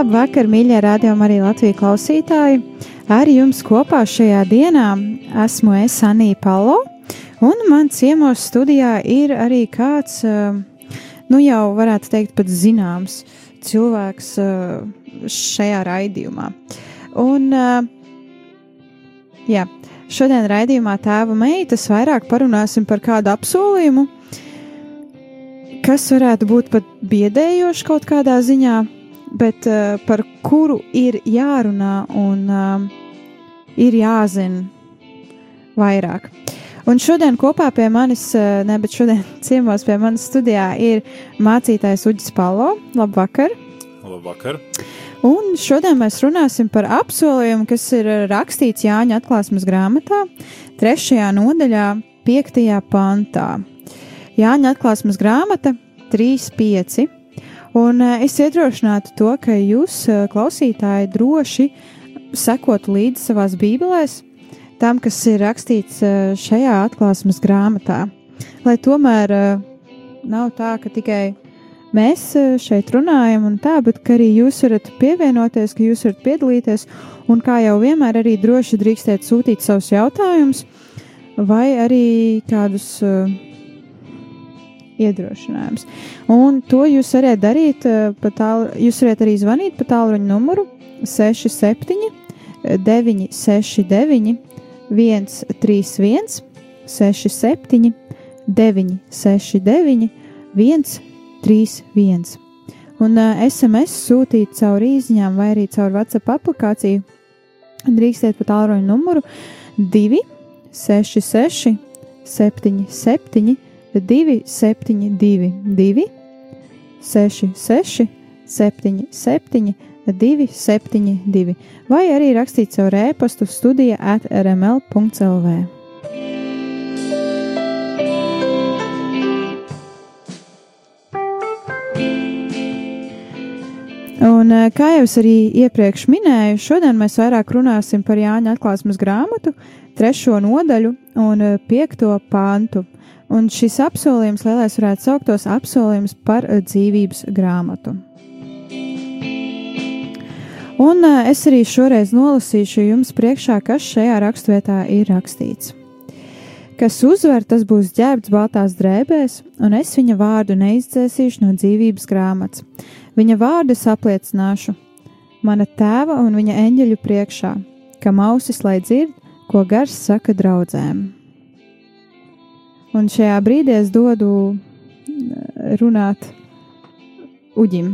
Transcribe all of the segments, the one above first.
Labvakar, mīļie rādījumi, arī Latvijas klausītāji. Ar jums kopā šajā dienā esmu es Anija Palo, un man ciemos studijā ir arī kāds, nu jau varētu teikt, pat zināms cilvēks šajā raidījumā. Un, jā, šodien raidījumā tēva meitas vairāk parunāsim par kādu apsolījumu, kas varētu būt pat biedējoši kaut kādā ziņā bet uh, par kuru ir jārunā un uh, ir jāzina vairāk. Un šodien kopā pie manis, uh, ne, bet šodien ciemos pie manis studijā ir mācītājs Uģis Palo. Labvakar! Labvakar! Un šodien mēs runāsim par apsolījumu, kas ir rakstīts Jāņa atklāsmes grāmatā, trešajā nodaļā, piektajā pantā. Jāņa atklāsmes grāmata 3.5. Un eh, es iedrošinātu to, ka jūs, eh, klausītāji, droši sekotu līdzi savās bībelēs tam, kas ir rakstīts eh, šajā atklāsmes grāmatā. Lai tomēr nav tā, ka tikai mēs šeit runājam un tā, bet arī jūs varat pievienoties, ka jūs varat piedalīties un kā jau vienmēr arī droši drīkstēt sūtīt savus jautājumus vai arī kādus uh, iedrošinājums. Un to jūs varat darīt, eh, tāl, jūs varat arī zvanīt pa tālruņa numuru 67 969 131 67 969 131. Un uh, eh, SMS sūtīt caur īsiņām vai arī caur WhatsApp aplikāciju drīkstiet pa tālruņa numuru 266 77 272, 2, 66, 77, 272, vai arī rakstīt savu rēpastu studija at rml.clv. Un, eh, kā jau es arī iepriekš minēju, šodien mēs vairāk runāsim par Jāņa atklāsmes grāmatu, trešo nodaļu un eh, piekto pāntu. Un šis apsolījums lielais varētu sauktos apsolījums par eh, dzīvības grāmatu. Un eh, es arī šoreiz nolasīšu jums priekšā, kas šajā raksturvietā ir rakstīts. Kas uzvar, tas būs ģērbts baltās drēbēs, un es viņa vārdu neizdzēsīšu no dzīvības grāmatas. Viņa vārdu es apliecināšu mana tēva un viņa eņģeļu priekšā, kam ausis lai dzird, ko gars saka draudzēm. Un šajā brīdī es dodu eh, runāt uģim.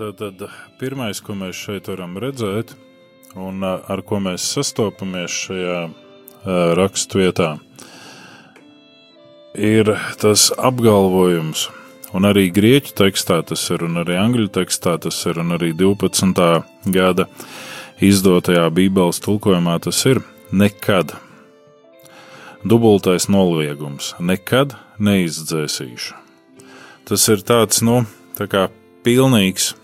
Tad, tad pirmais, ko mēs šeit varam redzēt, un eh, ar ko mēs sastopamies šajā uh, raksturvietā, ir tas apgalvojums. Un arī grieķu tekstā tas ir, un arī angļu tekstā tas ir, un arī 12. gada izdotajā Bībeles tulkojumā tas ir nekad dubultais noliegums - nekad neizdzēsīšu. Tas ir tāds, nu, tā kā pilnīgs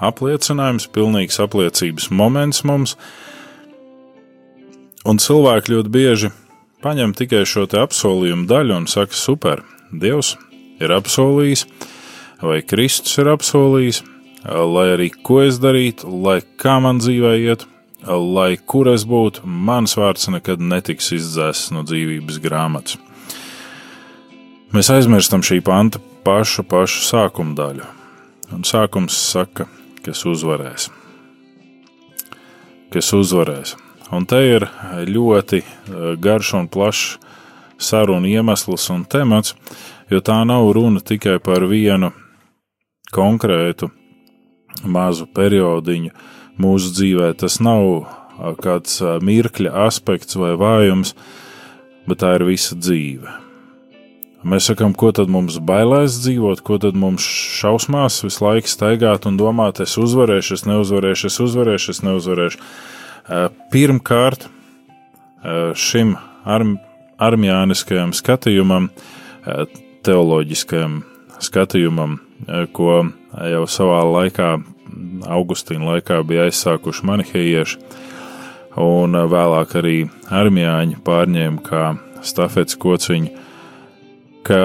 apliecinājums, pilnīgs apliecības moments mums, un cilvēki ļoti bieži paņem tikai šo te apsolījumu daļu un saka, super, Dievs ir apsolījis, vai Kristus ir apsolījis, lai arī ko es darītu, lai kā man dzīvē iet, lai kur es būtu, mans vārds nekad netiks izdzēsts no dzīvības grāmatas. Mēs aizmirstam šī panta pašu, pašu sākuma daļu. Un sākums saka, kas uzvarēs. Kas uzvarēs. Un te ir ļoti eh, garš un plašs sarunu iemesls un temats, jo tā nav runa tikai par vienu konkrētu mazu periodiņu mūsu dzīvē. Tas nav kāds mirkļa aspekts vai vājums, bet tā ir visa dzīve. Mēs sakām, ko tad mums bailēs dzīvot, ko tad mums šausmās visu laiku staigāt un domāt, es uzvarēšu, es neuzvarēšu, es uzvarēšu, es neuzvarēšu. Pirmkārt, šim arm, armjāniskajam skatījumam, teoloģiskajam skatījumam, ko jau savā laikā, Augustīna laikā, bija aizsākuši manihejieši, un vēlāk arī armijāņi pārņēma kā stafets kociņu, ka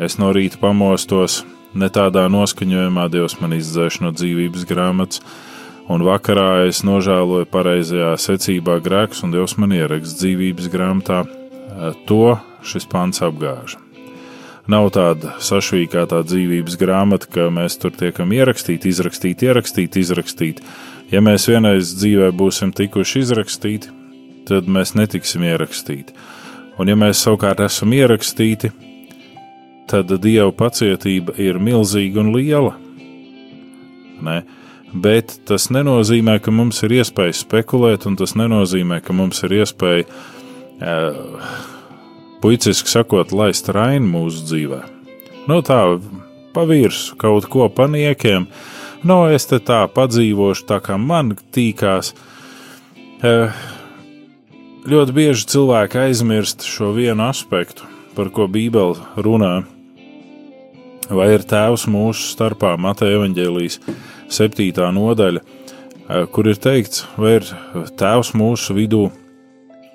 es no rīta pamostos ne tādā noskaņojumā, Dievs man izdzēš no dzīvības grāmatas, un vakarā es nožēloju pareizajā secībā grēks, un Dievs man ierakst dzīvības grāmatā. To šis pants apgāž. Nav tāda sašķīkāta dzīvības grāmata, ka mēs tur tiekam ierakstīti, izrakstīti, ierakstīti, izrakstīti. Ja mēs vienreiz dzīvē būsim tikuši izrakstīti, tad mēs netiksim ierakstīti. Un ja mēs savukārt esam ierakstīti, tad Dieva pacietība ir milzīga un liela. Ne? Bet tas nenozīmē, ka mums ir iespēja spekulēt, un tas nenozīmē, ka mums ir iespēja, uh, puiciski sakot, laist rainu mūsu dzīvē. Nu, tā pa virsmu kaut ko paniekiem, no es te tā padzīvošu, tā kā man tīkās. Eh, ļoti bieži cilvēki aizmirst šo vienu aspektu, par ko Bībele runā. Vai ir tēvs mūsu starpā, Mateja Evanģēlijas 7. nodaļa, eh, kur ir teikts, vai ir tēvs mūsu vidū,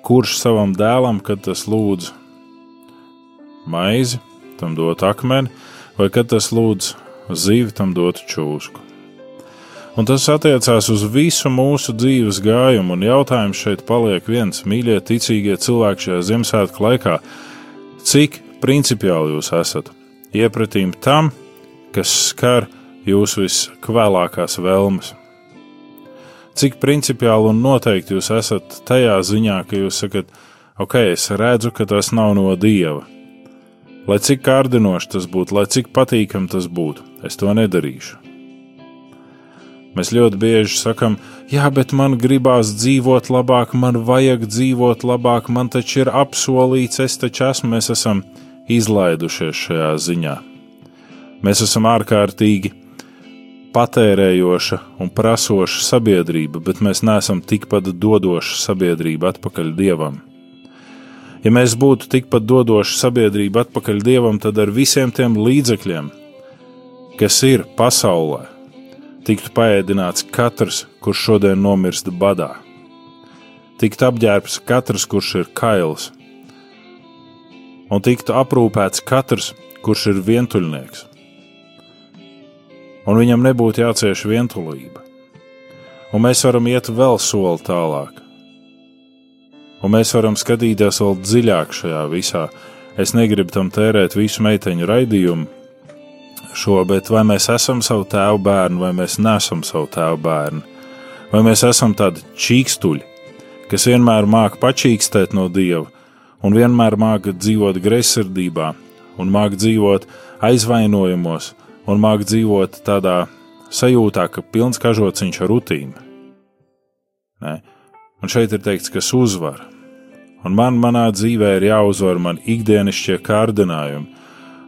kurš savam dēlam, kad tas lūdz maizi, tam dot akmeni, vai kad tas lūdz zīvi, tam dot čūsku. Un tas attiecās uz visu mūsu dzīves gājumu, un jautājums šeit paliek viens: mīļie, ticīgie cilvēki šajā Ziemassvētku laikā, cik principiāli jūs esat iepratīm tam, kas skar jūsu viskvēlākās vēlmes? Cik principiāli un noteikti jūs esat tajā ziņā, ka jūs sakat, ok, es redzu, ka tas nav no dieva. Lai cik kārdinoši tas būtu, lai cik patīkami tas būtu, es to nedarīšu. Mēs ļoti bieži sakam, jā, bet man gribās dzīvot labāk, man vajag dzīvot labāk, man taču ir apsolīts, es taču esmu, mēs esam izlaidušies šajā ziņā. Mēs esam ārkārtīgi patērējoša un prasoša sabiedrība, bet mēs neesam tikpat dodoša sabiedrība atpakaļ dievam. Ja mēs būtu tikpat dodoša sabiedrība atpakaļ dievam, tad ar visiem tiem līdzekļiem, kas ir pasaulē, tiktu paēdināts katrs, kurš šodien nomirst badā. Tiktu apģērbts katrs, kurš ir kails, un tiktu aprūpēts katrs, kurš ir vientuļnieks. Un viņam nebūtu jācieš vientulība. Un mēs varam iet vēl soli tālāk. Un mēs varam skatīties vēl dziļāk šajā visā. Es negribu tam tērēt visu meiteņu raidījumu, šo, bet vai mēs esam savu tēvu bērnu, vai mēs nesam savu tēvu bērnu, vai mēs esam tādi čīkstuļi, kas vienmēr māca pačīkstēt no dieva, un vienmēr māca dzīvot greizsirdībā, un māca dzīvot aizvainojumos, un māca dzīvot tādā sajūtā, ka pilns kažociņš ar rutīnu. Un šeit ir teikts, kas uzvar. Un man manā dzīvē ir jāuzvar man ikdienišķie kārdinājumi,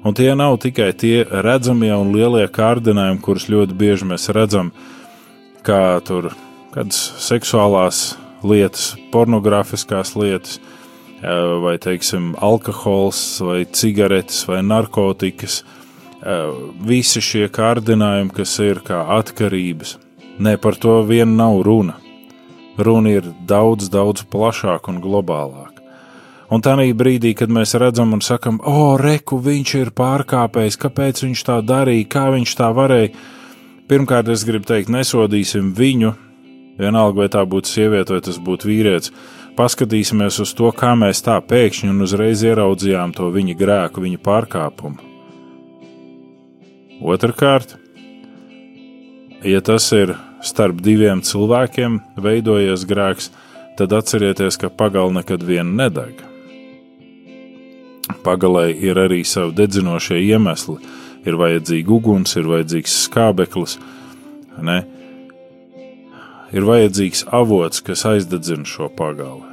Un tie nav tikai tie redzamie un lielie kārdinājumi, kurus ļoti bieži mēs redzam, kā tur kādas seksuālās lietas, pornogrāfiskās lietas, vai, teiksim, alkohols, vai cigaretes, vai narkotikas. Visi šie kārdinājumi, kas ir kā atkarības, ne par to vien nav runa. Runa ir daudz, daudz plašāka un globālāka. Un tā brīdī, kad mēs redzam un sakam, o, reku, viņš ir pārkāpējis, kāpēc viņš tā darīja, kā viņš tā varēja, pirmkārt, es gribu teikt, nesodīsim viņu, vienalga, vai tā būtu sieviete vai tas būtu vīrietis. Paskatīsimies uz to, kā mēs tā pēkšņi un uzreiz ieraudzījām to viņa grēku, viņa pārkāpumu. Otrakārt, ja tas ir starp diviem cilvēkiem veidojies grēks, tad atcerieties, ka pagalna nekad vien nedeg. Pagalē ir arī savi dedzinošie iemesli. Ir vajadzīga uguns, ir vajadzīgs skābeklis, ne? ir vajadzīgs avots, kas aizdedzina šo pagali.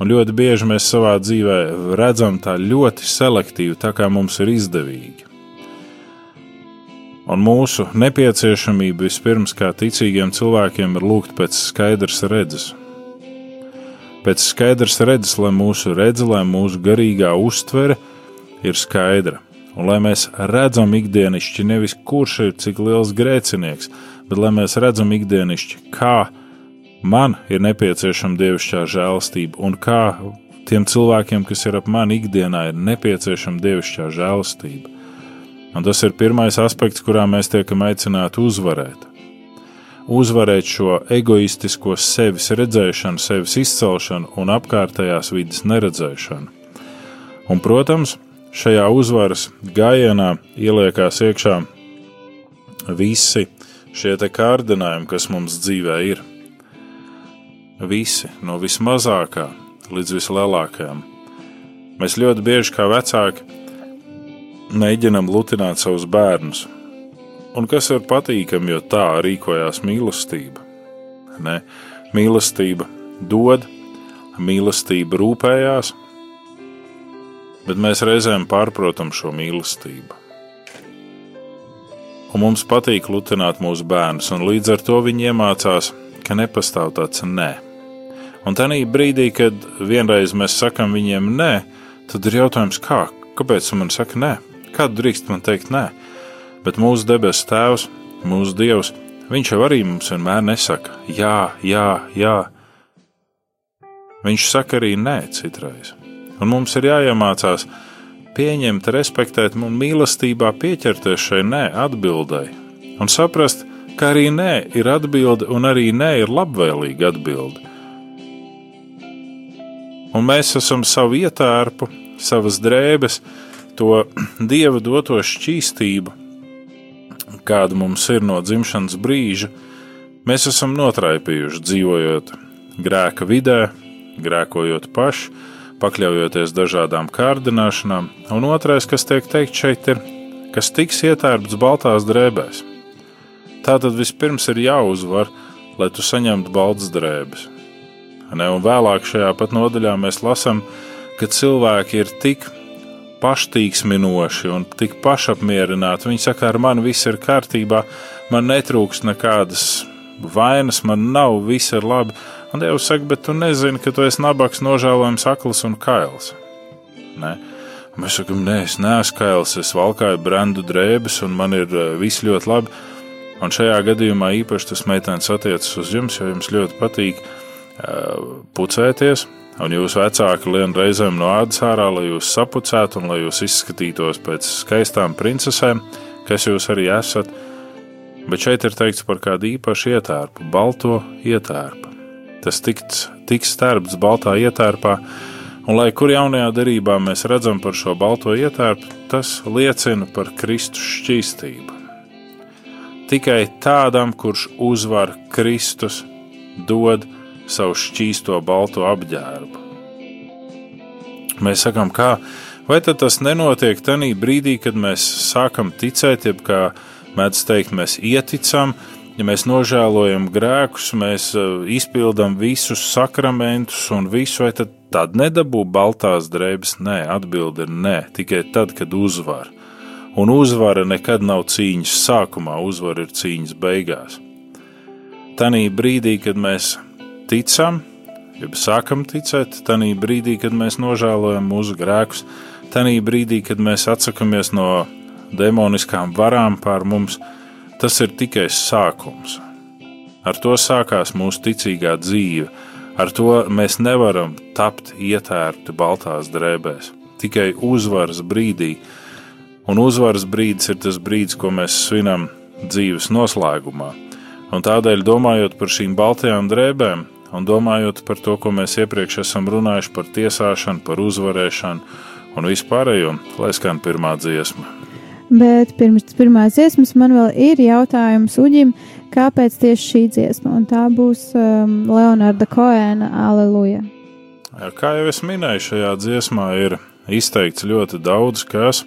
Un ļoti bieži mēs savā dzīvē redzam tā ļoti selektīvi, tā kā mums ir izdevīgi. Un mūsu nepieciešamība vispirms kā ticīgiem cilvēkiem ir lūgt pēc skaidras redzes. Pēc skaidras redzes, lai mūsu redze, lai mūsu garīgā uztvere ir skaidra. Un lai mēs redzam ikdienišķi nevis kurš ir cik liels grēcinieks, bet lai mēs redzam ikdienišķi, kā man ir nepieciešama dievišķā žēlastība un kā tiem cilvēkiem, kas ir ap mani ikdienā, ir nepieciešama dievišķā žēlastība. Un tas ir pirmais aspekts, kurā mēs tiekam aicināti uzvarēt. Uzvarēt šo egoistisko sevis redzēšanu, sevis izcelšanu un apkārtējās vidas neredzēšanu. Un, protams, šajā uzvaras gājienā ieliekās iekšā visi šie kārdinājumi, kas mums dzīvē ir. Visi, no vismazākā līdz vislielākajam. Mēs ļoti bieži kā vecāki mēģinam lutināt savus bērnus. Un kas ir patīkami, jo tā rīkojās mīlestība. Ne? Mīlestība dod, mīlestība rūpējās, bet mēs reizēm pārprotam šo mīlestību. Un mums patīk lutināt mūsu bērnus, un līdz ar to viņi iemācās, ka nepastāv tāds nē. Un tā brīdī, kad vienreiz mēs sakām viņiem nē, tad ir jautājums, kā, kāpēc man saka nē? Kādu drīkst man teikt nē? Bet mūsu debesu Tēvs, mūsu Dievs, Viņš jau arī mums vienmēr nesaka jā, jā, jā. Viņš saka arī nē citreiz. Un mums ir jāiemācās pieņemt, respektēt un mīlestībā pieķerties šai nē atbildēji un saprast, ka arī nē ir atbilde un arī nē ir labvēlīga atbilde. Un mēs esam savu ietērpu, savas drēbes, to dieva doto šķīstību, kāda mums ir no dzimšanas brīža, mēs esam notraipījuši dzīvojot grēka vidē, grēkojot paši, pakļaujoties dažādām kārdināšanām, un otrais, kas tiek teikt šeit, ir, kas tiks ietērpts baltās drēbēs. Tā tad vispirms ir jāuzvar, lai tu saņemtu baltas drēbes. Ne, un vēlāk šajā pat nodaļā mēs lasām, ka cilvēki ir tik paštīksminoši un tik pašapmierināti. Viņi saka, ar mani viss ir kārtībā, man netrūks nekādas vainas, man nav, viss ir labi. Un Dievs saka, bet tu nezini, ka tu esi nabaks, nožēlojams, akls un kails. Ne? Mēs sakām, nē, es neesmu kails, es valkāju brendu drēbes, un man ir uh, viss ļoti labi. Un šajā gadījumā īpaši tas meitenes attiecas uz jums, jo jums ļoti patīk uh, pucēties. Un jūs vecāki lien reizēm no ādas ārā, lai jūs sapucētu un lai jūs izskatītos pēc skaistām princesēm, kas jūs arī esat. Bet šeit ir teikts par kādu īpašu ietērpu, balto ietērpu tas tiks, tiks stērpts baltā ietērpā, un lai kur jaunajā derībā mēs redzam par šo balto ietērpu, tas liecina par Kristus šķīstību. Tikai tādam, kurš uzvar Kristus, dod savu šķīsto balto apģērbu. Mēs sakām, kā, vai tas nenotiek tajā brīdī, kad mēs sākam ticēt, jeb kā mēdz teikt, mēs ieticam, ja mēs nožēlojam grēkus, mēs uh, izpildām visus sakramentus un visu, vai tad tāda nedabū baltās drēbes? Nē, atbilde ir nē, tikai tad, kad uzvar. Un uzvara nekad nav cīņas sākumā, uzvara ir cīņas beigās. Tanī brīdī, kad mēs ticam, jeb sākam ticēt, tanī brīdī, kad mēs nožēlojam mūsu grēkus, tanī brīdī, kad mēs atsakamies no demoniskām varām pār mums, tas ir tikai sākums. Ar to sākās mūsu ticīgā dzīve, ar to mēs nevaram tapt ietērti baltās drēbēs. Tikai uzvaras brīdī, un uzvaras brīdis ir tas brīdis, ko mēs svinam dzīves noslēgumā. Un tādēļ, domājot par šīm baltajām drēbēm, un domājot par to, ko mēs iepriekš esam runājuši par tiesāšanu, par uzvarēšanu un vispārējo, lai skan pirmā dziesma. Bet pirms pirmās dziesmas man vēl ir jautājums Uģim, kāpēc tieši šī dziesma? Un tā būs um, Leonarda Koēna Aleluja. Kā jau es minēju, šajā dziesmā ir izteikts ļoti daudz kas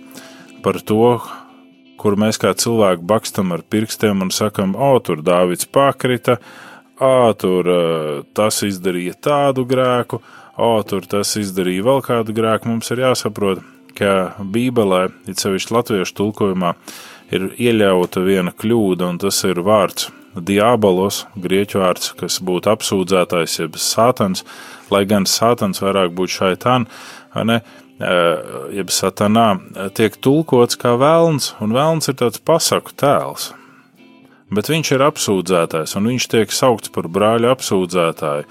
par to, kur mēs kā cilvēki bakstam ar pirkstiem un sakam, o, tur Dāvids pakrita, o, tur tas izdarīja tādu grēku, o, tur tas izdarīja vēl kādu grēku. Mums ir jāsaprot, ka Bībelē, it sevišķi latviešu tulkojumā, ir ieļauta viena kļūda, un tas ir vārds diabolos, grieķu vārds, kas būtu apsūdzētājs, jeb sātans, lai gan sātans vairāk būtu šaitan, vai ne? jeb satanā, tiek tulkots kā vēlns, un vēlns ir tāds pasaku tēls. Bet viņš ir apsūdzētājs, un viņš tiek saukts par brāļa apsūdzētāju,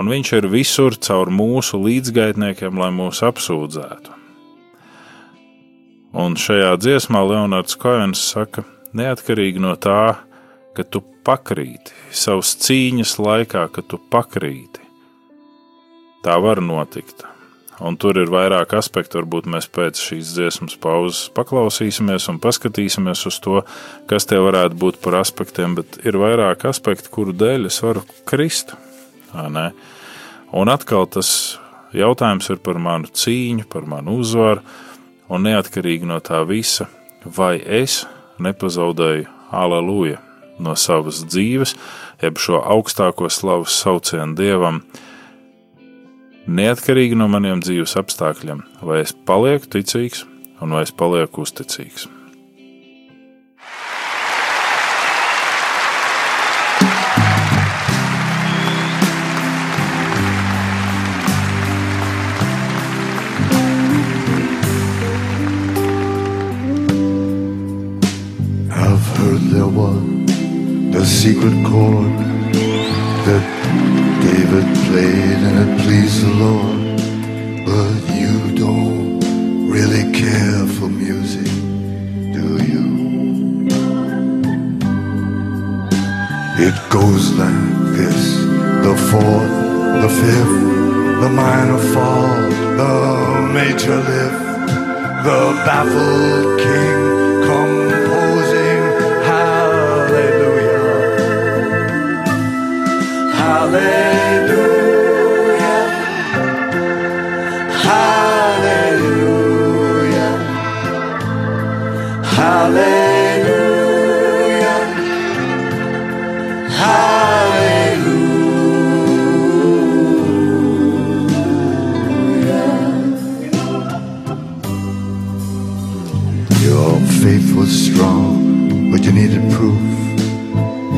un viņš ir visur caur mūsu līdzgaitniekiem, lai mūs apsūdzētu. Un šajā dziesmā Leonards Koens saka, neatkarīgi no tā, ka tu pakrīti savas cīņas laikā, ka tu pakrīti. Tā var notikt un tur ir vairāk aspektu. Varbūt mēs pēc šīs dziesmas pauzes paklausīsimies un paskatīsimies uz to, kas tie varētu būt par aspektiem, bet ir vairāk aspektu, kuru dēļ es varu krist. Un atkal tas jautājums ir par manu cīņu, par manu uzvaru, un neatkarīgi no tā visa, vai es nepazaudēju aleluja no savas dzīves, jeb šo augstāko slavas saucienu dievam, neatkarīgi no maniem dzīves apstākļiem, vai es palieku ticīgs un vai es palieku uzticīgs. I've heard there was a secret chord that David played and it pleased the Lord. But you don't really care for music, do you? It goes like this the fourth, the fifth, the minor fall, the major lift, the baffled king but you needed proof.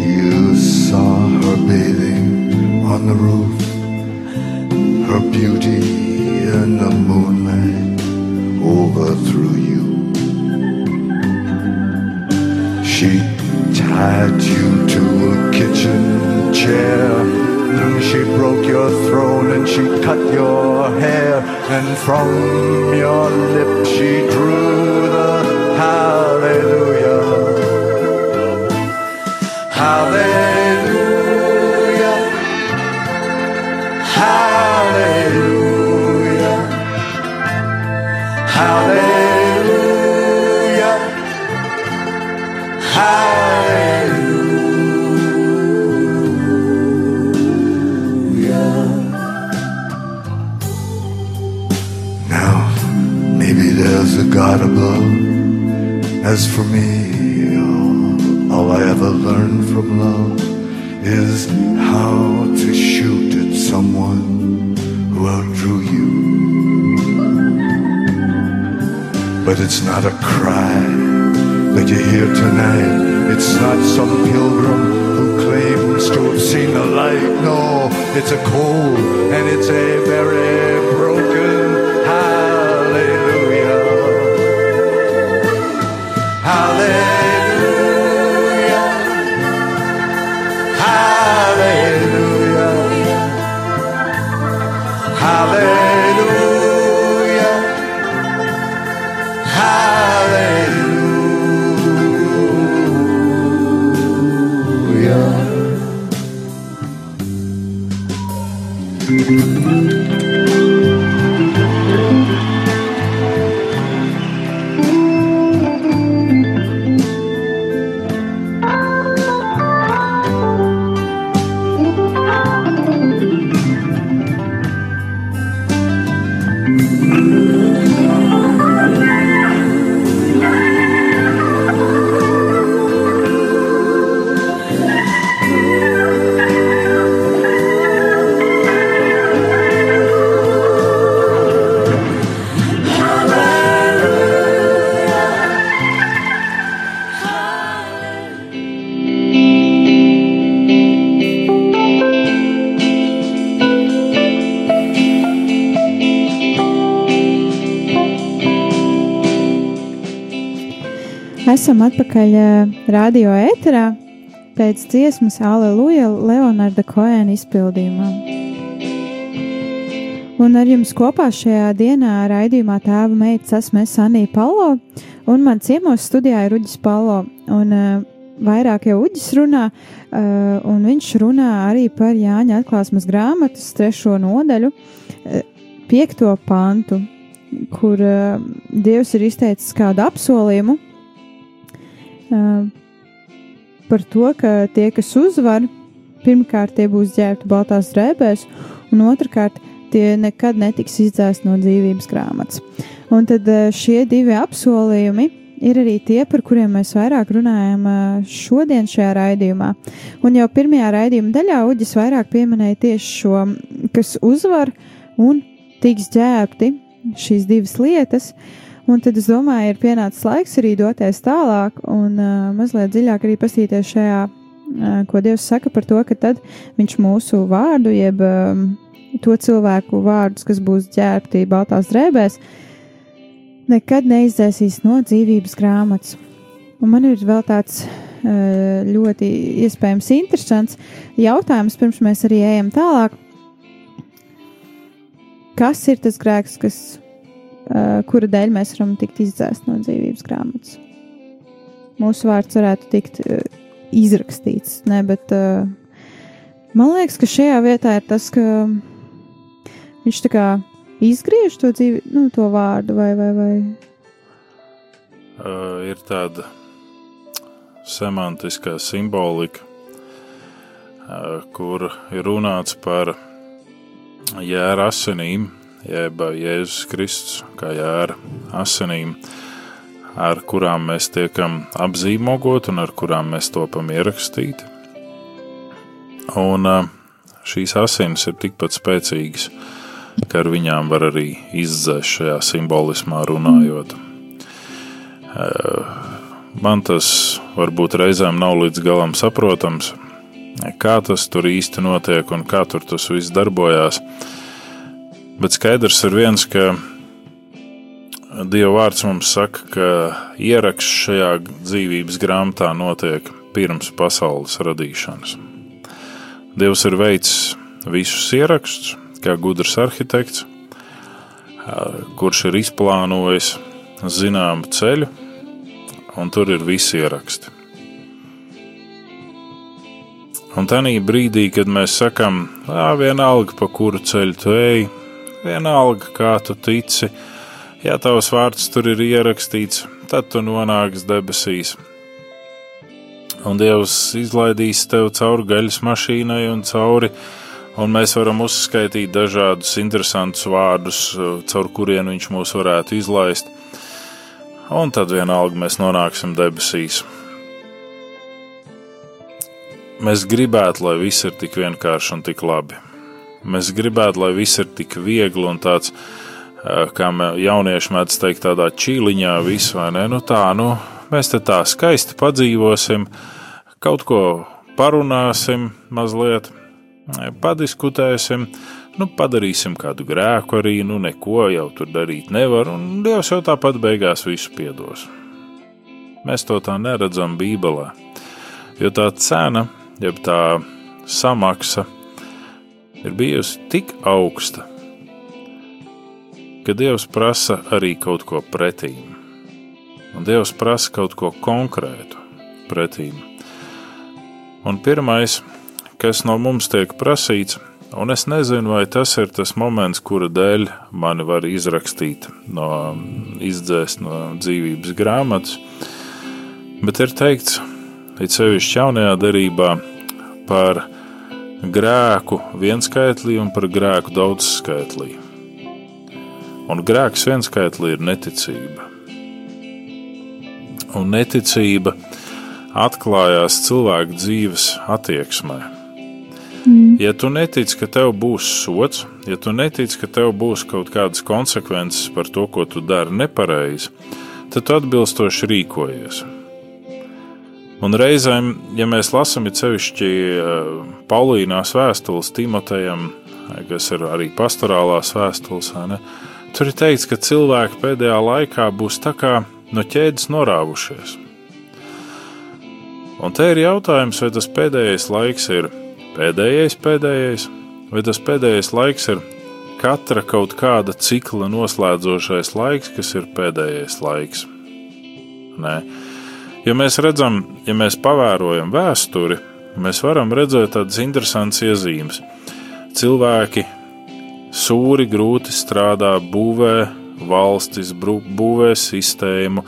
You saw her bathing on the roof, her beauty in the moonlight overthrew you. She tied you to a kitchen chair. She broke your throne and she cut your hair. And from your lips she drew the. Hallelujah. As for me, all, I ever learned from love is how to shoot at someone who outdrew you. But it's not a cry that you hear tonight. It's not some pilgrim who claims to have seen the light. No, it's a cold and it's a very Hallelujah. Esam atpakaļ eh, radio ēterā pēc dziesmas Aleluja Leonarda Koēna izpildījumā. Un ar jums kopā šajā dienā raidījumā tēva meitas esmu es Anija Palo, un man ciemos studijā ir Uģis Palo, un uh, vairāk jau Uģis runā, uh, un viņš runā arī par Jāņa atklāsmes grāmatas trešo nodaļu, uh, piekto pantu, kur uh, Dievs ir izteicis kādu apsolījumu par to, ka tie, kas uzvar, pirmkārt tie būs ģērbti baltās drēbēs, un otrkārt tie nekad netiks izdzēsti no dzīvības grāmatas. Un tad šie divi apsolījumi ir arī tie, par kuriem mēs vairāk runājam šodien šajā raidījumā. Un jau pirmajā raidījuma daļā Uģis vairāk pieminēja tieši šo, kas uzvar un tiks ģērbti šīs divas lietas. Un tad es domāju, ir pienācis laiks arī doties tālāk un uh, mazliet dziļāk arī pastīties šajā, uh, ko Dievs saka par to, ka tad viņš mūsu vārdu, jeb uh, to cilvēku vārdus, kas būs ģērbti baltās drēbēs, nekad neizdzēsīs no dzīvības grāmatas. Un man ir vēl tāds eh, ļoti iespējams interesants jautājums, pirms mēs arī ejam tālāk. Kas ir tas grēks, kas, kura dēļ mēs varam tikt izdzēst no dzīvības grāmatas? Mūsu vārds varētu tikt eh, izrakstīts, ne, bet man liekas, ka šajā vietā ir tas, ka Viņš tā kā izgriež to dzīvi, nu, to vārdu vai, vai, vai. Uh, ir tāda semantiskā simbolika, uh, kur ir runāts par jēra asinīm, jeb Jēzus Kristus kā jēra asinīm, ar kurām mēs tiekam apzīmogot un ar kurām mēs topam ierakstīti. Un uh, šīs asinis ir tikpat spēcīgas ka ar viņām var arī izdzēst šajā simbolismā runājot. Eh, man tas varbūt reizēm nav līdz galam saprotams, kā tas tur īsti notiek un kā tur tas viss darbojās. Bet skaidrs ir viens, ka Dieva vārds mums saka, ka ieraksts šajā dzīvības grāmatā notiek pirms pasaules radīšanas. Dievs ir veicis visus ierakstus, kā gudrs arhitekts, kurš ir izplānojis zināmu ceļu, un tur ir visi ieraksti. Un tajā brīdī, kad mēs sakām, vienalga, pa kuru ceļu tu ej, vienalga, kā tu tici, ja tavs vārds tur ir ierakstīts, tad tu nonāksi debesīs. Un Dievs izlaidīs tevi cauri gaļas mašīnai un cauri Un mēs varam uzskaitīt dažādus interesantus vārdus, caur kuriem viņš mūs varētu izlaist. Un tad vienalga mēs nonāksim debesīs. Mēs gribētu, lai viss ir tik vienkārši un tik labi. Mēs gribētu, lai viss ir tik viegli un tāds, kā jaunieši mēdz teikt, tādā čīliņā, visu vai ne? Nu tā, nu, mēs te tā skaisti padzīvosim, kaut ko parunāsim mazliet padiskutēsim, nu, padarīsim kādu grēku arī, nu, neko jau tur darīt nevar, un Dievs jau tāpat beigās visu piedos. Mēs to tā neredzam Bībelē, jo tā cena, jeb tā samaksa, ir bijusi tik augsta, ka Dievs prasa arī kaut ko pretīm. Un Dievs prasa kaut ko konkrētu pretīm. Un pirmais kas no mums tiek prasīts, un es nezinu, vai tas ir tas moments, kura dēļ mani var izrakstīt no izdzēst no dzīvības grāmatas, bet ir teikts, it sevišķi jaunajā derībā, par grēku vienskaitlī un par grēku daudzskaitlī. Un grēks vienskaitlī ir neticība. Un neticība atklājās cilvēku dzīves attieksmē. Mm. Ja tu netici, ka tev būs sots, ja tu netici, ka tev būs kaut kādas konsekvences par to, ko tu dari nepareizi, tad tu atbilstoši rīkojies. Un reizēm, ja mēs lasām sevišķi eh, Paulīnās vēstules Timotejam, kas ir arī pastorālās vēstules, ne, tur ir teikts, ka cilvēki pēdējā laikā būs tā kā no ķēdes norāvušies. Un te ir jautājums, vai tas pēdējais laiks ir pēdējais, pēdējais, vai tas pēdējais laiks ir katra kaut kāda cikla noslēdzošais laiks, kas ir pēdējais laiks. Nē. Ja mēs redzam, ja mēs pavērojam vēsturi, mēs varam redzēt tādas interesantas iezīmes. Cilvēki sūri grūti strādā, būvē valstis, būvē sistēmu,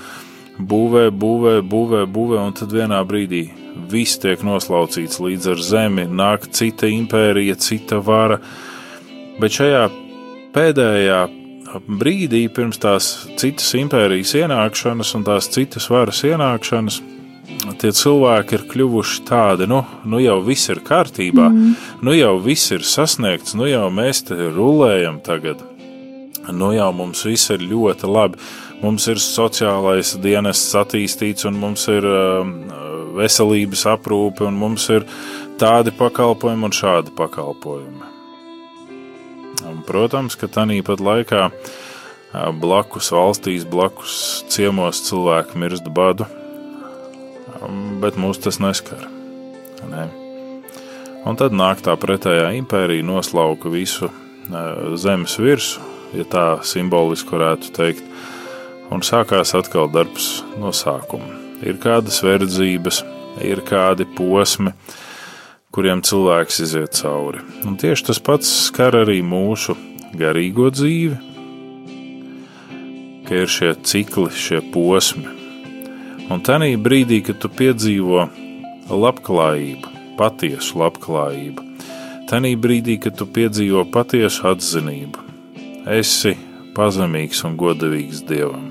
būvē, būvē, būvē, būvē, un tad vienā brīdī viss tiek noslaucīts līdz ar zemi, nāk cita impērija, cita vara. Bet šajā pēdējā brīdī, pirms tās citas impērijas ienākšanas un tās citas varas ienākšanas, tie cilvēki ir kļuvuši tādi, nu, nu jau viss ir kārtībā, mm. nu jau viss ir sasniegts, nu jau mēs te rulējam tagad. Nu jau mums viss ir ļoti labi. Mums ir sociālais dienests attīstīts, un mums ir uh, veselības aprūpe, un mums ir tādi pakalpojumi un šādi pakalpojumi. Un, protams, ka tāpat laikā blakus valstīs, blakus ciemos cilvēki mirst badu, bet mūs tas neskar. Ne? Un tad nāk tā pretējā impērija, noslauka visu zemes virsmu, ja tā simboliski varētu teikt, un sākās atkal darbs no sākuma ir kādas verdzības, ir kādi posmi, kuriem cilvēks iziet cauri. Un tieši tas pats skar arī mūsu garīgo dzīvi, ka ir šie cikli, šie posmi. Un tajā brīdī, kad tu piedzīvo labklājību, patiesu labklājību, tajā brīdī, kad tu piedzīvo patiesu atzinību, esi pazemīgs un godīgs Dievam.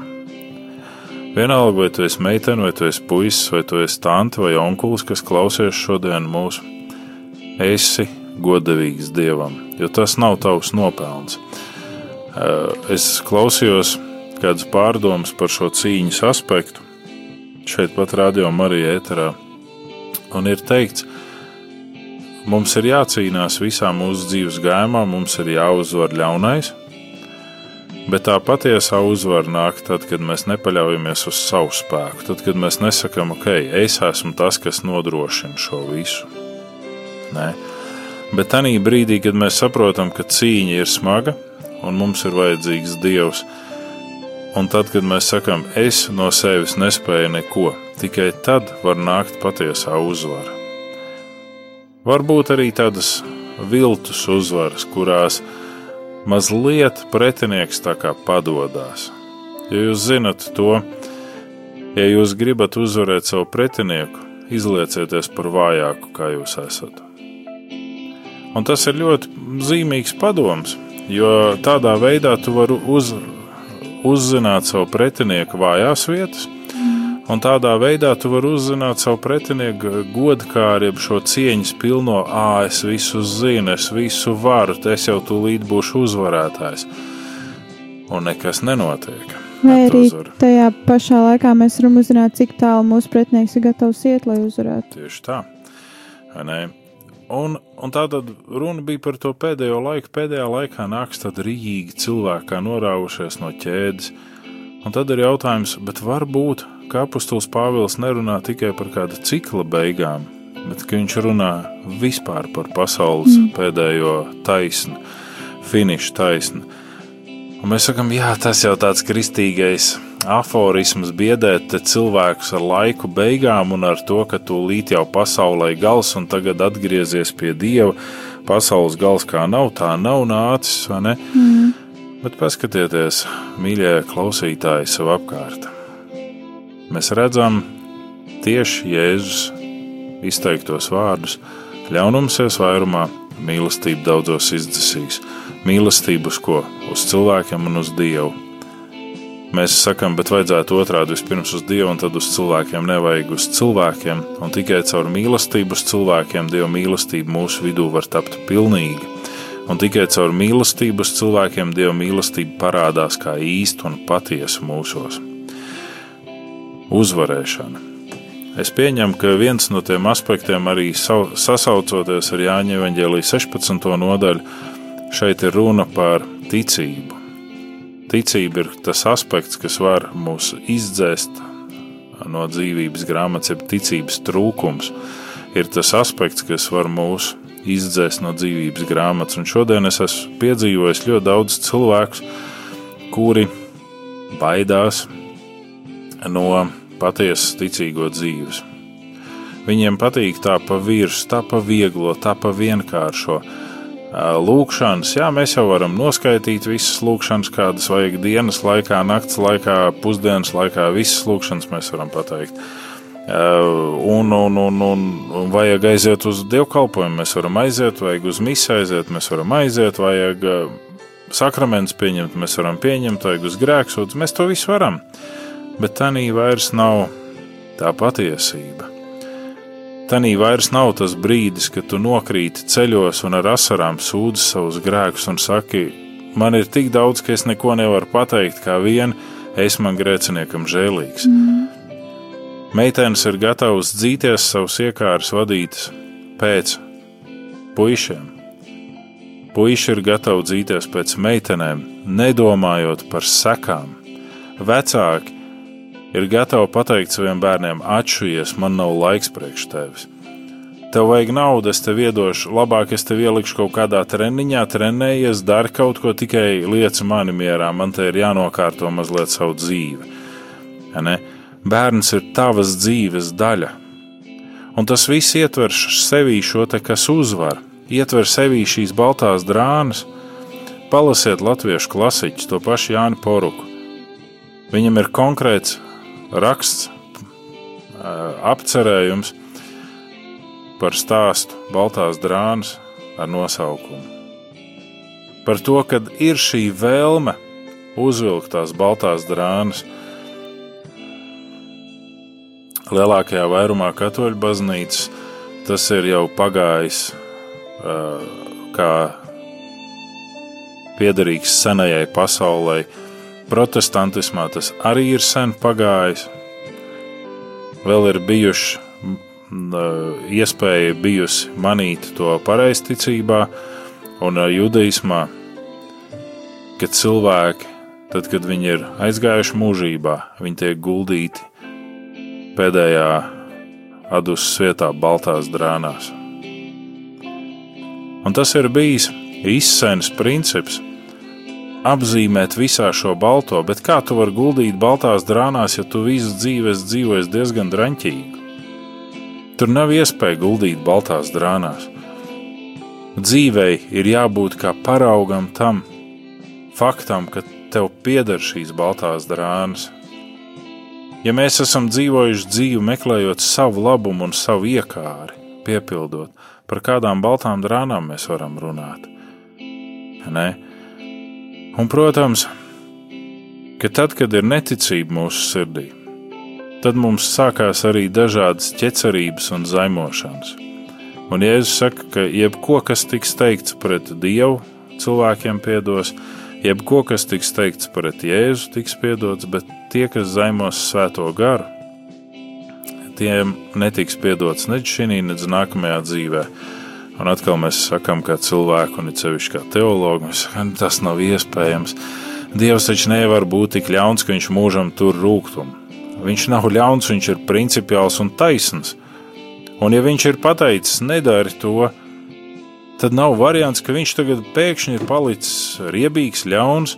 Vienalga, vai tu esi meitene, vai tu esi puisis, vai tu esi tante vai onkulis, kas klausies šodien mūsu. Esi godavīgs Dievam, jo tas nav tavs nopelns. Eh, es klausījos kādas pārdomas par šo cīņas aspektu šeit pat radio Marija ēterā, un ir teikts, mums ir jācīnās visā mūsu dzīves gājumā, mums ir jāuzvar ļaunais, Bet tā patiesā uzvara nāk tad, kad mēs nepaļaujamies uz savu spēku, tad, kad mēs nesakām, ok, es esmu tas, kas nodrošina šo visu. Nē. Bet tajā brīdī, kad mēs saprotam, ka cīņa ir smaga un mums ir vajadzīgs Dievs, un tad, kad mēs sakām, es no sevis nespēju neko, tikai tad var nākt patiesā uzvara. Varbūt arī tādas viltus uzvaras, kurās mazliet pretinieks tā kā padodas. Ja jūs zinat to, ja jūs gribat uzvarēt savu pretinieku, izliecieties par vājāku, kā jūs esat. Un tas ir ļoti zīmīgs padoms, jo tādā veidā tu vari uz, uzzināt savu pretinieku vājās vietas Un tādā veidā tu vari uzzināt savu pretinieku godkāri, šo cieņas pilno, ah, es visu zinu, es visu varu, es jau tūlīt būšu uzvarētājs. Un nekas nenotiek. Vai arī tajā pašā laikā mēs varam uzzināt, cik tālu mūsu pretinieks ir gatavs iet, lai uzvarētu. Tieši tā. Un, un tā tad runa bija par to pēdējo laiku. Pēdējā laikā nāks tādi rīīgi cilvēki, kā norāvušies no ķēdes. Un tad ir jautājums, varbūt ka apustulis Pāvils nerunā tikai par kādu cikla beigām, bet viņš runā vispār par pasaules mm. pēdējo taisnu, finišu taisnu. Un mēs sakām, jā, tas jau tāds kristīgais aforisms biedēt cilvēkus ar laiku beigām un ar to, ka tūlīt jau pasaulē gals un tagad atgriezies pie Dieva. Pasaules gals kā nav, tā nav nācis? Mm. Bet paskatieties, mīļie klausītāji, sev apkārt mēs redzam tieši Jēzus izteiktos vārdus: ļaunums ies vairumā, mīlestība daudzos izdzisīs. Mīlestību uz ko? Uz cilvēkiem un uz Dievu. Mēs sakām, bet vajadzētu otrādi vispirms uz Dievu, un tad uz cilvēkiem nevajag uz cilvēkiem, un tikai caur mīlestību uz cilvēkiem Dieva mīlestība mūsu vidū var tapt pilnīga. Un tikai caur mīlestību uz cilvēkiem Dieva mīlestība parādās kā īsta un patiesa mūsos uzvarēšana. Es pieņemu, ka viens no tiem aspektiem, arī sasaucoties ar Jāņa Evanģēlijas 16. nodaļu, šeit ir runa par ticību. Ticība ir tas aspekts, kas var mūs izdzēst no dzīvības grāmatas, jeb ticības trūkums, ir tas aspekts, kas var mūs izdzēst no dzīvības grāmatas. Un šodien es esmu piedzīvojis ļoti daudz cilvēku, kuri baidās no patiesas ticīgo dzīves. Viņiem patīk tā pa virsmu, tā pa vieglo, tā pa vienkāršo lūkšanas. Jā, mēs jau varam noskaidrot visas lūkšanas, kādas vajag dienas laikā, naktas laikā, pusdienas laikā. Visas lūkšanas mēs varam pateikt. Un, un, un, un, un vajag aiziet uz dievkalpojumu, mēs varam aiziet, vajag uz misiju aiziet, mēs varam aiziet, vajag sakraments pieņemt, mēs varam pieņemt, vajag uz grēksūdzi, mēs to visu varam. Bet tā nī vairs nav tā patiesība. Tanī vairs nav tas brīdis, kad tu nokrīti ceļos un ar asarām sūdzi savus grēkus un saki, man ir tik daudz, ka es neko nevaru pateikt, kā vien es man grēciniekam žēlīgs. Mm. Meitenes ir gatavas dzīties savus iekārus vadītas pēc puišiem. Puiši ir gatavi dzīties pēc meitenēm, nedomājot par sekām. Vecāki ir gatava pateikt saviem bērniem, atšujies, man nav laiks priekš tevis. Tev vajag naudu, es tev iedošu, labāk es tev ielikšu kaut kādā treniņā, trenējies, dari kaut ko, tikai liec mani mierā, man te ir jānokārto mazliet savu dzīvi. Ja? Bērns ir tavas dzīves daļa. Un tas viss ietver sevī šo te, kas uzvar, ietver sevī šīs baltās drānas. Palasiet latviešu klasiķus, to pašu Jāni Poruku. Viņam ir konkrēts raksts, apcerējums par stāstu Baltās drānas ar nosaukumu. Par to, ka ir šī vēlme uzvilkt tās baltās drānas. Lielākajā vairumā katoļu baznīcas tas ir jau pagājis kā piederīgs senajai pasaulē, Protestantismā tas arī ir sen pagājis. Vēl ir bijuši iespēja bijusi manīt to pareizticībā un judaismā, kad cilvēki, tad, kad viņi ir aizgājuši mūžībā, viņi tiek guldīti pēdējā adusas vietā, baltās drānās. Un tas ir bijis izsēnes princips apzīmēt visā šo balto, bet kā tu vari guldīt baltās drānās, ja tu visu dzīvi dzīvojies diezgan draņķīgi? Tur nav iespēja guldīt baltās drānās. Dzīvei ir jābūt kā paraugam tam faktam, ka tev pieder šīs baltās drānas. Ja mēs esam dzīvojuši dzīvi, meklējot savu labumu un savu iekāri, piepildot, par kādām baltām drānām mēs varam runāt? Ne? Un, protams, ka tad, kad ir neticība mūsu sirdī, tad mums sākās arī dažādas ķecerības un zaimošanas. Un Jēzus saka, ka jebko, kas tiks teikts pret Dievu, cilvēkiem piedos, jebko, kas tiks teikts pret Jēzu, tiks piedots, bet tie, kas zaimos svēto garu, tiem netiks piedots nec šī, nec nākamajā dzīvēm. Un atkal mēs sakām, kā cilvēku, un it sevišķi kā teologu, mēs sakām, tas nav iespējams. Dievs taču nevar būt tik ļauns, ka viņš mūžam tur rūkumu. Viņš nav ļauns, viņš ir principiāls un taisns. Un ja viņš ir pateicis, nedari to, tad nav variants, ka viņš tagad pēkšņi ir palicis riebīgs, ļauns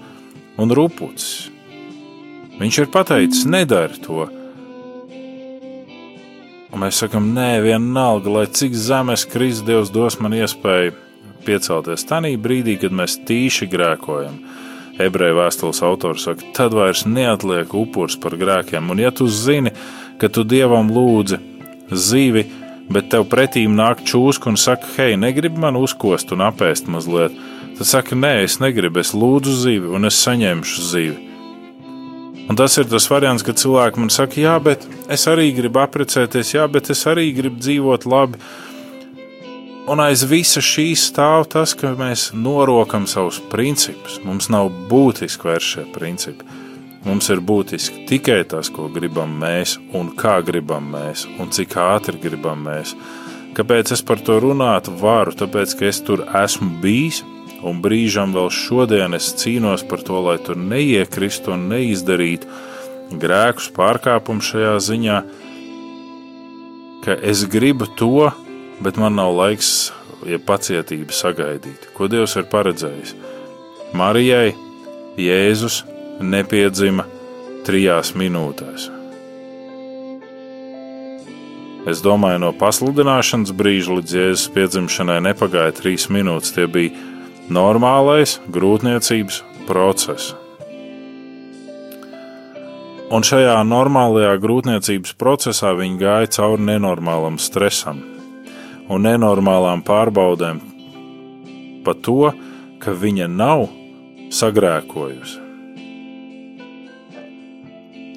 un rupucis. Viņš ir pateicis, nedari to. Un mēs sakām, nē, vienalga, lai cik zemes krist, Dievs dos man iespēju piecelties tajā brīdī, kad mēs tīši grēkojam. Ebreju vēstules autors saka, tad vairs neatliek upurs par grēkiem. Un, ja tu zini, ka tu dievam lūdzi zīvi, bet tev pretīm nāk čūska un saka, hei, negribi man uzkost un apēst mazliet, tad saka, nē, es negribu, es lūdzu zīvi un es saņemšu zīvi. Un tas ir tas variants, kad cilvēki man saka, jā, bet es arī gribu apprecēties, jā, bet es arī gribu dzīvot labi. Un aiz visa šī stāv tas, ka mēs norokam savus principus. Mums nav būtiski vairs šie principi. Mums ir būtiski tikai tas, ko gribam mēs, un kā gribam mēs, un cik ātri gribam mēs. Kāpēc es par to runātu varu? Tāpēc, ka es tur esmu bijis, un brīžam vēl šodien es cīnos par to, lai tur neiekristu un neizdarītu grēkus, pārkāpumus šajā ziņā, ka es gribu to, bet man nav laiks, ja pacietība sagaidīt. Ko Dievs ir paredzējis? Marijai Jēzus nepiedzima trijās minūtēs. Es domāju, no pasludināšanas brīža līdz Jēzus piedzimšanai nepagāja trīs minūtes. Tie bija normālais grūtniecības process. Un šajā normālajā grūtniecības procesā viņi gāja cauri nenormālam stresam un nenormālām pārbaudēm par to, ka viņa nav sagrēkojusi.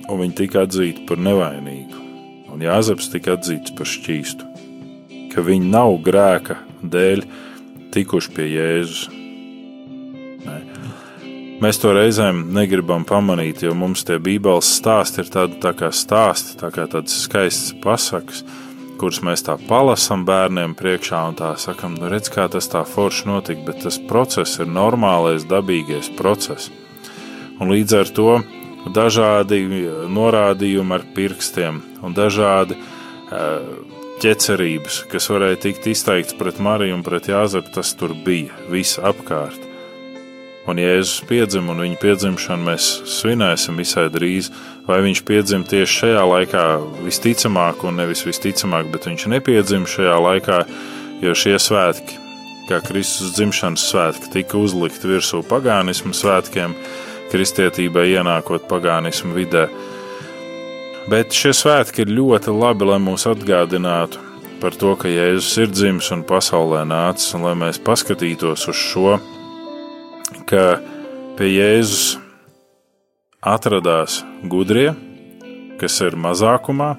Un viņa tika atzīta par nevainīgu, un Jāzeps tika atzīts par šķīstu, ka viņi nav grēka dēļ tikuši pie Jēzus. Mēs to reizēm negribam pamanīt, jo mums tie Bībeles stāsti ir tādi tā kā stāsti, tā kā tādas skaistas pasakas, kuras mēs tā palasām bērniem priekšā un tā sakam, nu redz, kā tas tā forši notika, bet tas process ir normālais, dabīgais process. Un līdz ar to dažādi norādījumi ar pirkstiem un dažādi ķecerības, kas varēja tikt izteikts pret Mariju un pret Jāzepu, tas tur bija viss apkārt un Jēzus piedzima, un viņa piedzimšanu mēs svinēsim visai drīz. Vai viņš piedzima tieši šajā laikā, visticamāk, un nevis visticamāk, bet viņš nepiedzima šajā laikā, jo šie svētki, kā Kristus dzimšanas svētki, tika uzlikti virsū pagānismu svētkiem, kristietībai ienākot pagānismu vidē. Bet šie svētki ir ļoti labi, lai mūs atgādinātu par to, ka Jēzus ir dzimis un pasaulē nācis, un lai mēs paskatītos uz šo ka pie Jēzus atradās gudrie, kas ir mazākumā,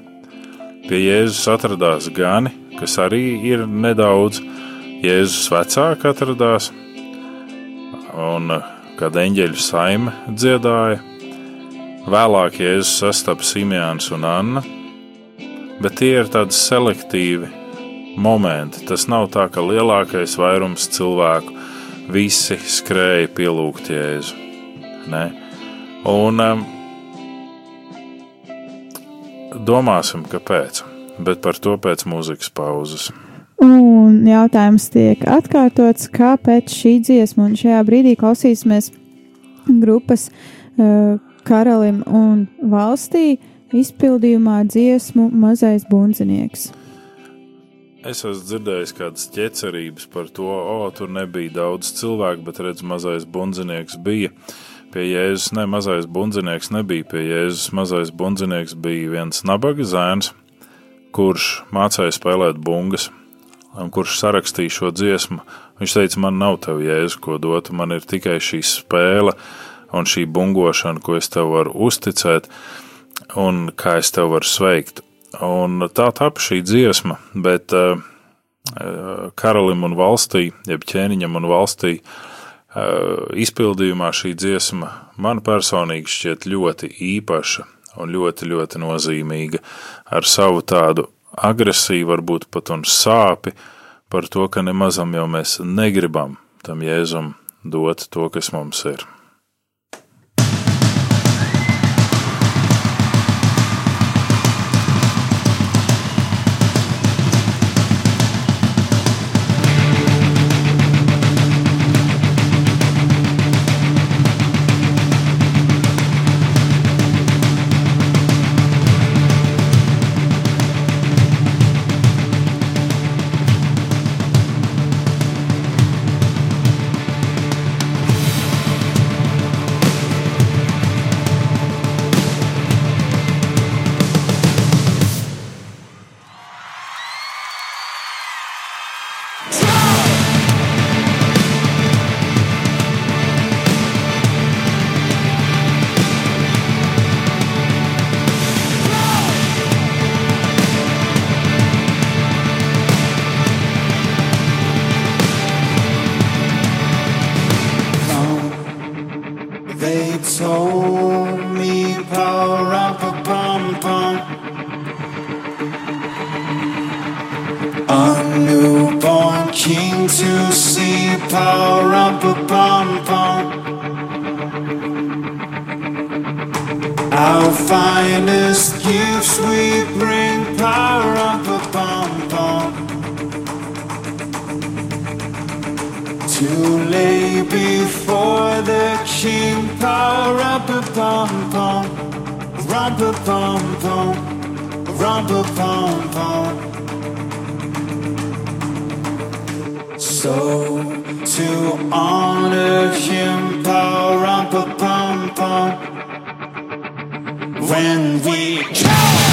pie Jēzus atradās gani, kas arī ir nedaudz, Jēzus vecāki atradās, un kad eņģeļu saime dziedāja, vēlāk Jēzus sastapa Simjāns un Anna, bet tie ir tādi selektīvi momenti. Tas nav tā, ka lielākais vairums cilvēku visi skrēja pielūgt Jēzu. Ne? Un um, domāsim, kāpēc, bet par to pēc mūzikas pauzes. Un jautājums tiek atkārtots, kāpēc šī dziesma, un šajā brīdī klausīsimies grupas uh, karalim un valstī izpildījumā dziesmu Mazais bundzinieks. Es esmu dzirdējis kādas ķecerības par to, o, tur nebija daudz cilvēku, bet redz, mazais bundzinieks bija. Pie Jēzus, ne, mazais bundzinieks nebija pie Jēzus. Mazais bundzinieks bija viens nabaga zēns, kurš mācīja spēlēt bungas, un kurš sarakstīja šo dziesmu. Viņš teica, man nav tev jēzus, ko dot, man ir tikai šī spēle un šī bungošana, ko es tev varu uzticēt, un kā es tev varu sveikt. Un tā tapa šī dziesma, bet uh, karalim un valstī, jeb ķēniņam un valstī, uh, izpildījumā šī dziesma man personīgi šķiet ļoti īpaša un ļoti, ļoti nozīmīga ar savu tādu agresiju, varbūt pat un sāpi par to, ka nemazam jau mēs negribam tam Jēzum dot to, kas mums ir. Rump a pom pom rump a pom pom so to honor him power rump a pom pom when we So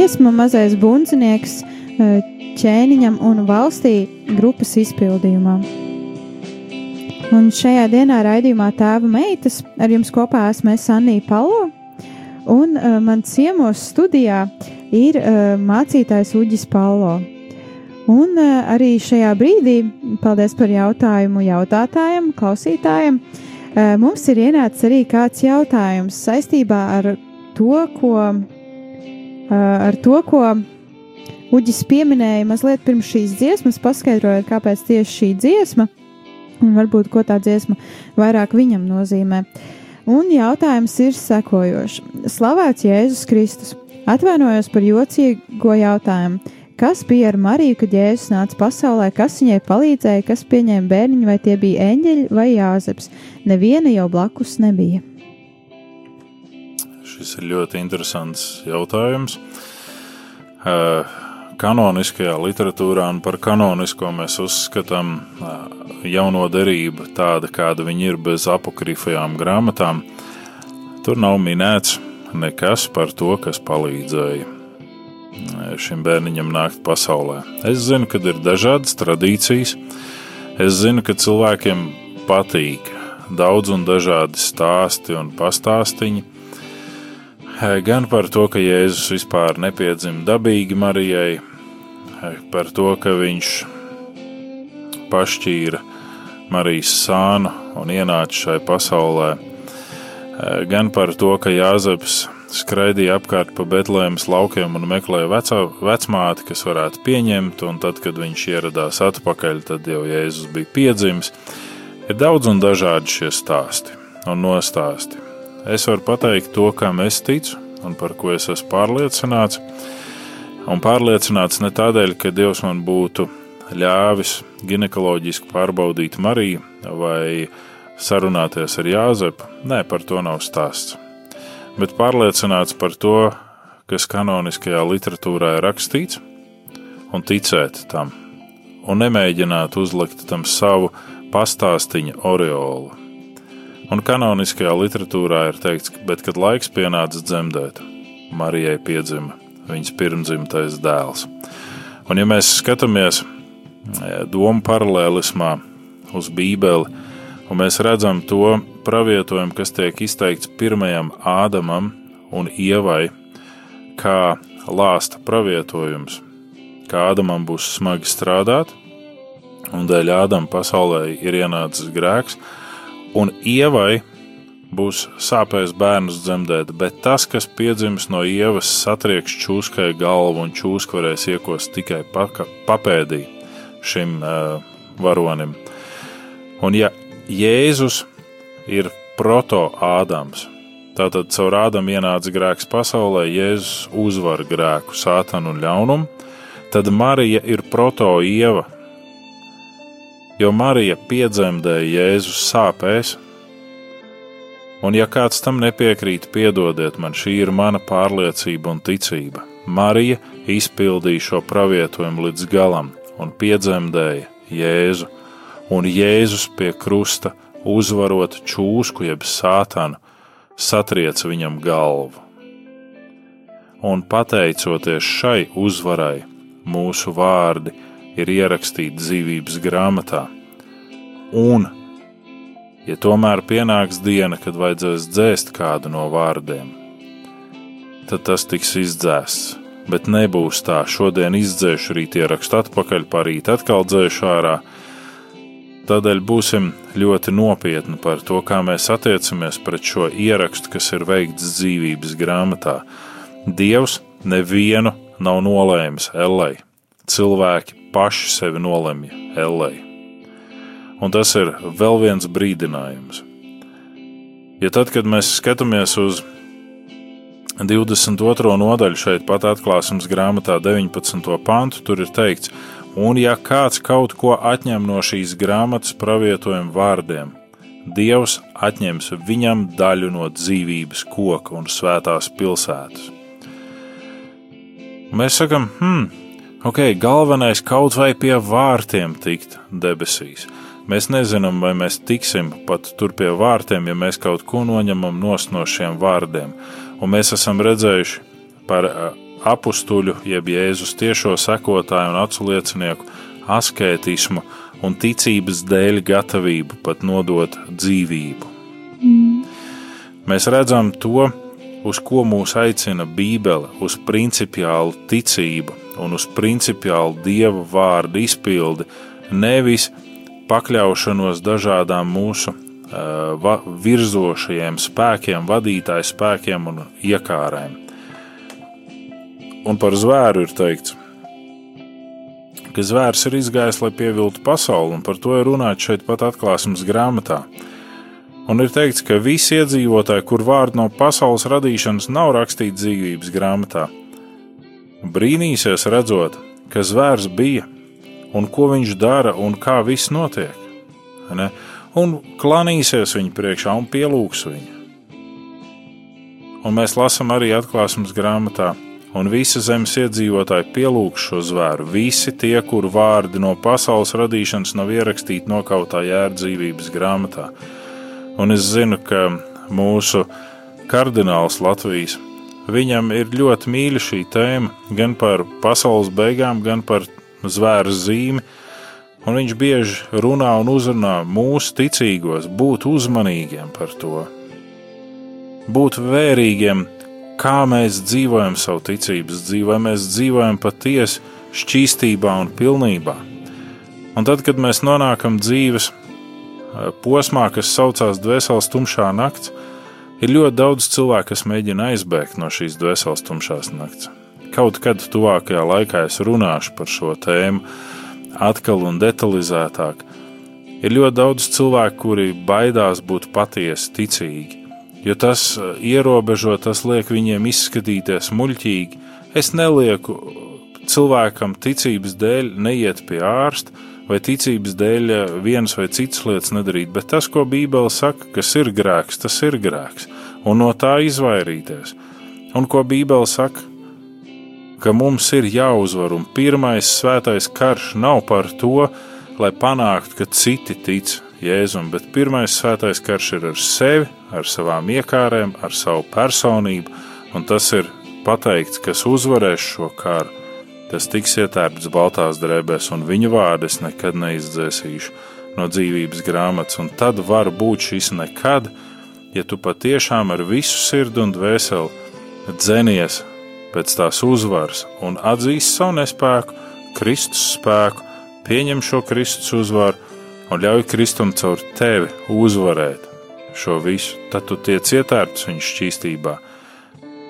Dziesma mazais bundzinieks eh, ķēniņam un valstī grupas izpildījumā. Un šajā dienā raidījumā tēva meitas ar jums kopā esmu es Anija Palo, un uh, man ciemos studijā ir uh, mācītājs Uģis Palo. Un uh, arī šajā brīdī, paldies par jautājumu jautātājiem, klausītājiem, uh, mums ir ienācis arī kāds jautājums saistībā ar to, ko ar to, ko Uģis pieminēja mazliet pirms šīs dziesmas, paskaidrojot, kāpēc tieši šī dziesma un varbūt ko tā dziesma vairāk viņam nozīmē. Un jautājums ir sekojošs. Slavēts Jēzus Kristus! Atvainojos par jocīgo jautājumu. Kas bija ar Mariju, kad Jēzus nāca pasaulē, kas viņai palīdzēja, kas pieņēma bērniņu, vai tie bija eņģeļi vai jāzeps? Neviena jau blakus nebija. Šis ir ļoti interesants jautājums. Eh, Kanoniskajā literatūrā un par kanonisko mēs uzskatām eh, jauno derību tāda, kāda viņa ir bez apokrifajām grāmatām. Tur nav minēts nekas par to, kas palīdzēja eh, šim bērniņam nākt pasaulē. Es zinu, ka ir dažādas tradīcijas. Es zinu, ka cilvēkiem patīk daudz un dažādi stāsti un pastāstiņi. Gan par to, ka Jēzus vispār nepiedzima dabīgi Marijai, par to, ka viņš pašķīra Marijas sānu un ienāca šai pasaulē, gan par to, ka Jāzeps skraidīja apkārt pa Betlēmas laukiem un meklēja veco, vecmāti, kas varētu pieņemt, un tad, kad viņš ieradās atpakaļ, tad jau Jēzus bija piedzimis. Ir daudz un dažādi šie stāsti un nostāsti. Es varu pateikt to, kam es ticu un par ko es esmu pārliecināts. Un pārliecināts ne tādēļ, ka Dievs man būtu ļāvis ginekoloģiski pārbaudīt Mariju vai sarunāties ar Jāzepu. Nē, par to nav stāsts bet pārliecināts par to, kas kanoniskajā literatūrā ir rakstīts, un ticēt tam, un nemēģināt uzlikt tam savu pastāstiņa oreolu. Un kanoniskajā literatūrā ir teikts, bet, kad laiks pienāca dzemdēt, Marijai piedzima viņas pirmdzimtais dēls. Un, ja mēs skatāmies e, domu paralēlismā uz Bībeli, un mēs redzam to pravietojumu, kas tiek izteikts pirmajam Ādamam un Ievai, kā lāsta pravietojums, ka Ādamam būs smagi strādāt, un dēļ Ādama pasaulē ir ienācis grēks, un Ievai būs sāpēs bērnus dzemdēt, bet tas, kas piedzims no Ievas, satrieks čūskai galvu, un čūska varēs iekost tikai paka, papēdī šim uh, varonim. Un ja Jēzus ir proto-ādams. Tātad caur ādam ienāca grēks pasaulē, Jēzus uzvar grēku, sātanu un ļaunumu, tad Marija ir proto-ieva, jo Marija piedzemdēja Jēzus sāpēs. Un, ja kāds tam nepiekrīt, piedodiet man, šī ir mana pārliecība un ticība. Marija izpildīja šo pravietojumu līdz galam un piedzemdēja Jēzu un Jēzus pie krusta, uzvarot čūsku jeb sātanu, satrieca viņam galvu. Un pateicoties šai uzvarai, mūsu vārdi ir ierakstīti dzīvības grāmatā. Un, ja tomēr pienāks diena, kad vajadzēs dzēst kādu no vārdiem, tad tas tiks izdzēsts. Bet nebūs tā, šodien izdzēšu, rīt ierakstu atpakaļ, parīt atkal dzēšu ārā, Tādēļ būsim ļoti nopietni par to, kā mēs attiecamies pret šo ierakstu, kas ir veikts dzīvības grāmatā. Dievs nevienu nav nolēmis Ellai. Cilvēki paši sevi nolemj Ellai. Un tas ir vēl viens brīdinājums. Ja tad, kad mēs skatāmies uz 22. nodaļu šeit pat atklāsmes grāmatā 19. pantu, tur ir teikts, Un ja kāds kaut ko atņem no šīs grāmatas pravietojuma vārdiem, Dievs atņems viņam daļu no dzīvības koka un svētās pilsētas. Mēs sakām, hmm, ok, galvenais kaut vai pie vārtiem tikt debesīs. Mēs nezinām, vai mēs tiksim pat tur pie vārtiem, ja mēs kaut ko noņemam no šiem vārdiem. Un mēs esam redzējuši par apstuļu, jeb Jēzus tiešo sekotāju un aculiecinieku asketismu un ticības dēļ gatavību pat nodot dzīvību. Mm. Mēs redzam to, uz ko mūs aicina Bībele, uz principiālu ticību un uz principiālu dieva vārdu izpildi, nevis pakļaušanos dažādām mūsu uh, virzošajiem spēkiem, vadītāju spēkiem un iekārēm un par zvēru ir teikts, ka zvērs ir izgājis, lai pieviltu pasauli, un par to ir runāts šeit pat atklāsmes grāmatā. Un ir teikts, ka visi iedzīvotāji, kur vārdi no pasaules radīšanas nav rakstīti dzīvības grāmatā, brīnīsies redzot, ka zvērs bija un ko viņš dara un kā viss notiek. Ne? Un klanīsies viņa priekšā un pielūgs viņu. Un mēs lasām arī atklāsmes grāmatā, un visi zemes iedzīvotāji pielūgs šo zvēru, visi tie, kuru vārdi no pasaules radīšanas nav ierakstīti nokautā jēra dzīvības grāmatā. Un es zinu, ka mūsu kardināls Latvijas, viņam ir ļoti mīļa šī tēma, gan par pasaules beigām, gan par zvēru zīmi, un viņš bieži runā un uzrunā mūsu ticīgos būt uzmanīgiem par to, būt vērīgiem kā mēs dzīvojam savu ticības dzīvi, vai mēs dzīvojam patiesi šķīstībā un pilnībā. Un tad, kad mēs nonākam dzīves eh, posmā, kas saucās Dvēseles tumšā nakts, ir ļoti daudz cilvēku, kas mēģina aizbēgt no šīs dvēseles tumšās nakts. Kaut kad tuvākajā laikā es runāšu par šo tēmu atkal un detalizētāk. Ir ļoti daudz cilvēku, kuri baidās būt patiesi ticīgi, jo tas uh, ierobežo, tas liek viņiem izskatīties muļķīgi. Es nelieku cilvēkam ticības dēļ neiet pie ārsta vai ticības dēļ vienas vai citas lietas nedarīt, bet tas, ko Bībele saka, kas ir grēks, tas ir grēks, un no tā izvairīties. Un ko Bībele saka, ka mums ir jāuzvar, un pirmais svētais karš nav par to, lai panāktu, ka citi tic Jēzum, bet pirmais svētais karš ir ar sevi, ar savām iekārēm, ar savu personību, un tas ir pateikts, kas uzvarēs šo karu. Tas tiks ietērpts baltās drēbēs, un viņa vārdus nekad neizdzēsīšu no dzīvības grāmatas, un tad var būt šis nekad, ja tu patiešām ar visu sirdi un dvēseli dzenies pēc tās uzvaras un atzīst savu nespēku, Kristus spēku, pieņem šo Kristus uzvaru un ļauj Kristum caur tevi uzvarēt šo visu, tad tu tiec ietērpts viņa šķīstībā.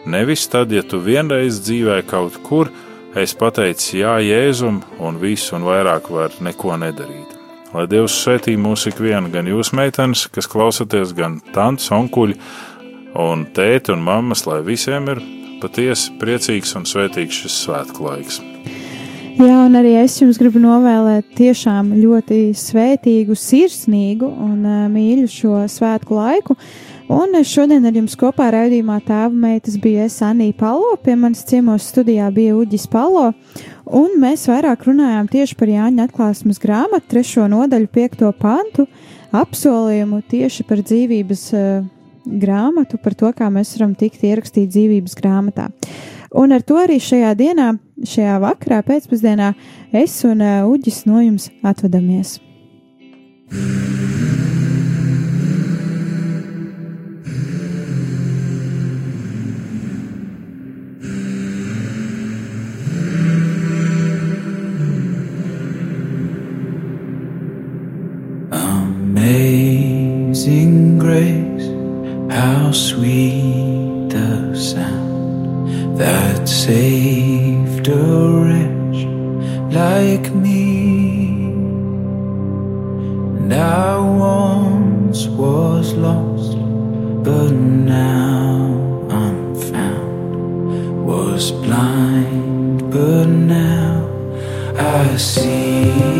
Nevis tad, ja tu vienreiz dzīvē kaut kur, es pateicu jā Jēzum un visu un vairāk var neko nedarīt. Lai Dievs svētī mūs ikvienu, gan jūs meitenes, kas klausaties, gan tantes, onkuļi un tēti un mammas, lai visiem ir patiesi priecīgs un svētīgs šis svētku laiks. Jā, un arī es jums gribu novēlēt tiešām ļoti svētīgu, sirsnīgu un uh, mīļu šo svētku laiku. Un šodien ar jums kopā raidījumā tēva meitas bija es Anija Palo, pie manis ciemos studijā bija Uģis Palo, un mēs vairāk runājām tieši par Jāņa atklāsmes grāmatu, trešo nodaļu, piekto pantu, apsolījumu tieši par dzīvības uh, grāmatu, par to, kā mēs varam tikt ierakstīt dzīvības grāmatā. Un ar to arī šajā dienā, šajā vakarā, pēcpusdienā, es un uh, Uģis no jums atvadamies. Amazing saved a wretch like me. And I once was lost, but now I'm found. Was blind, but now I see.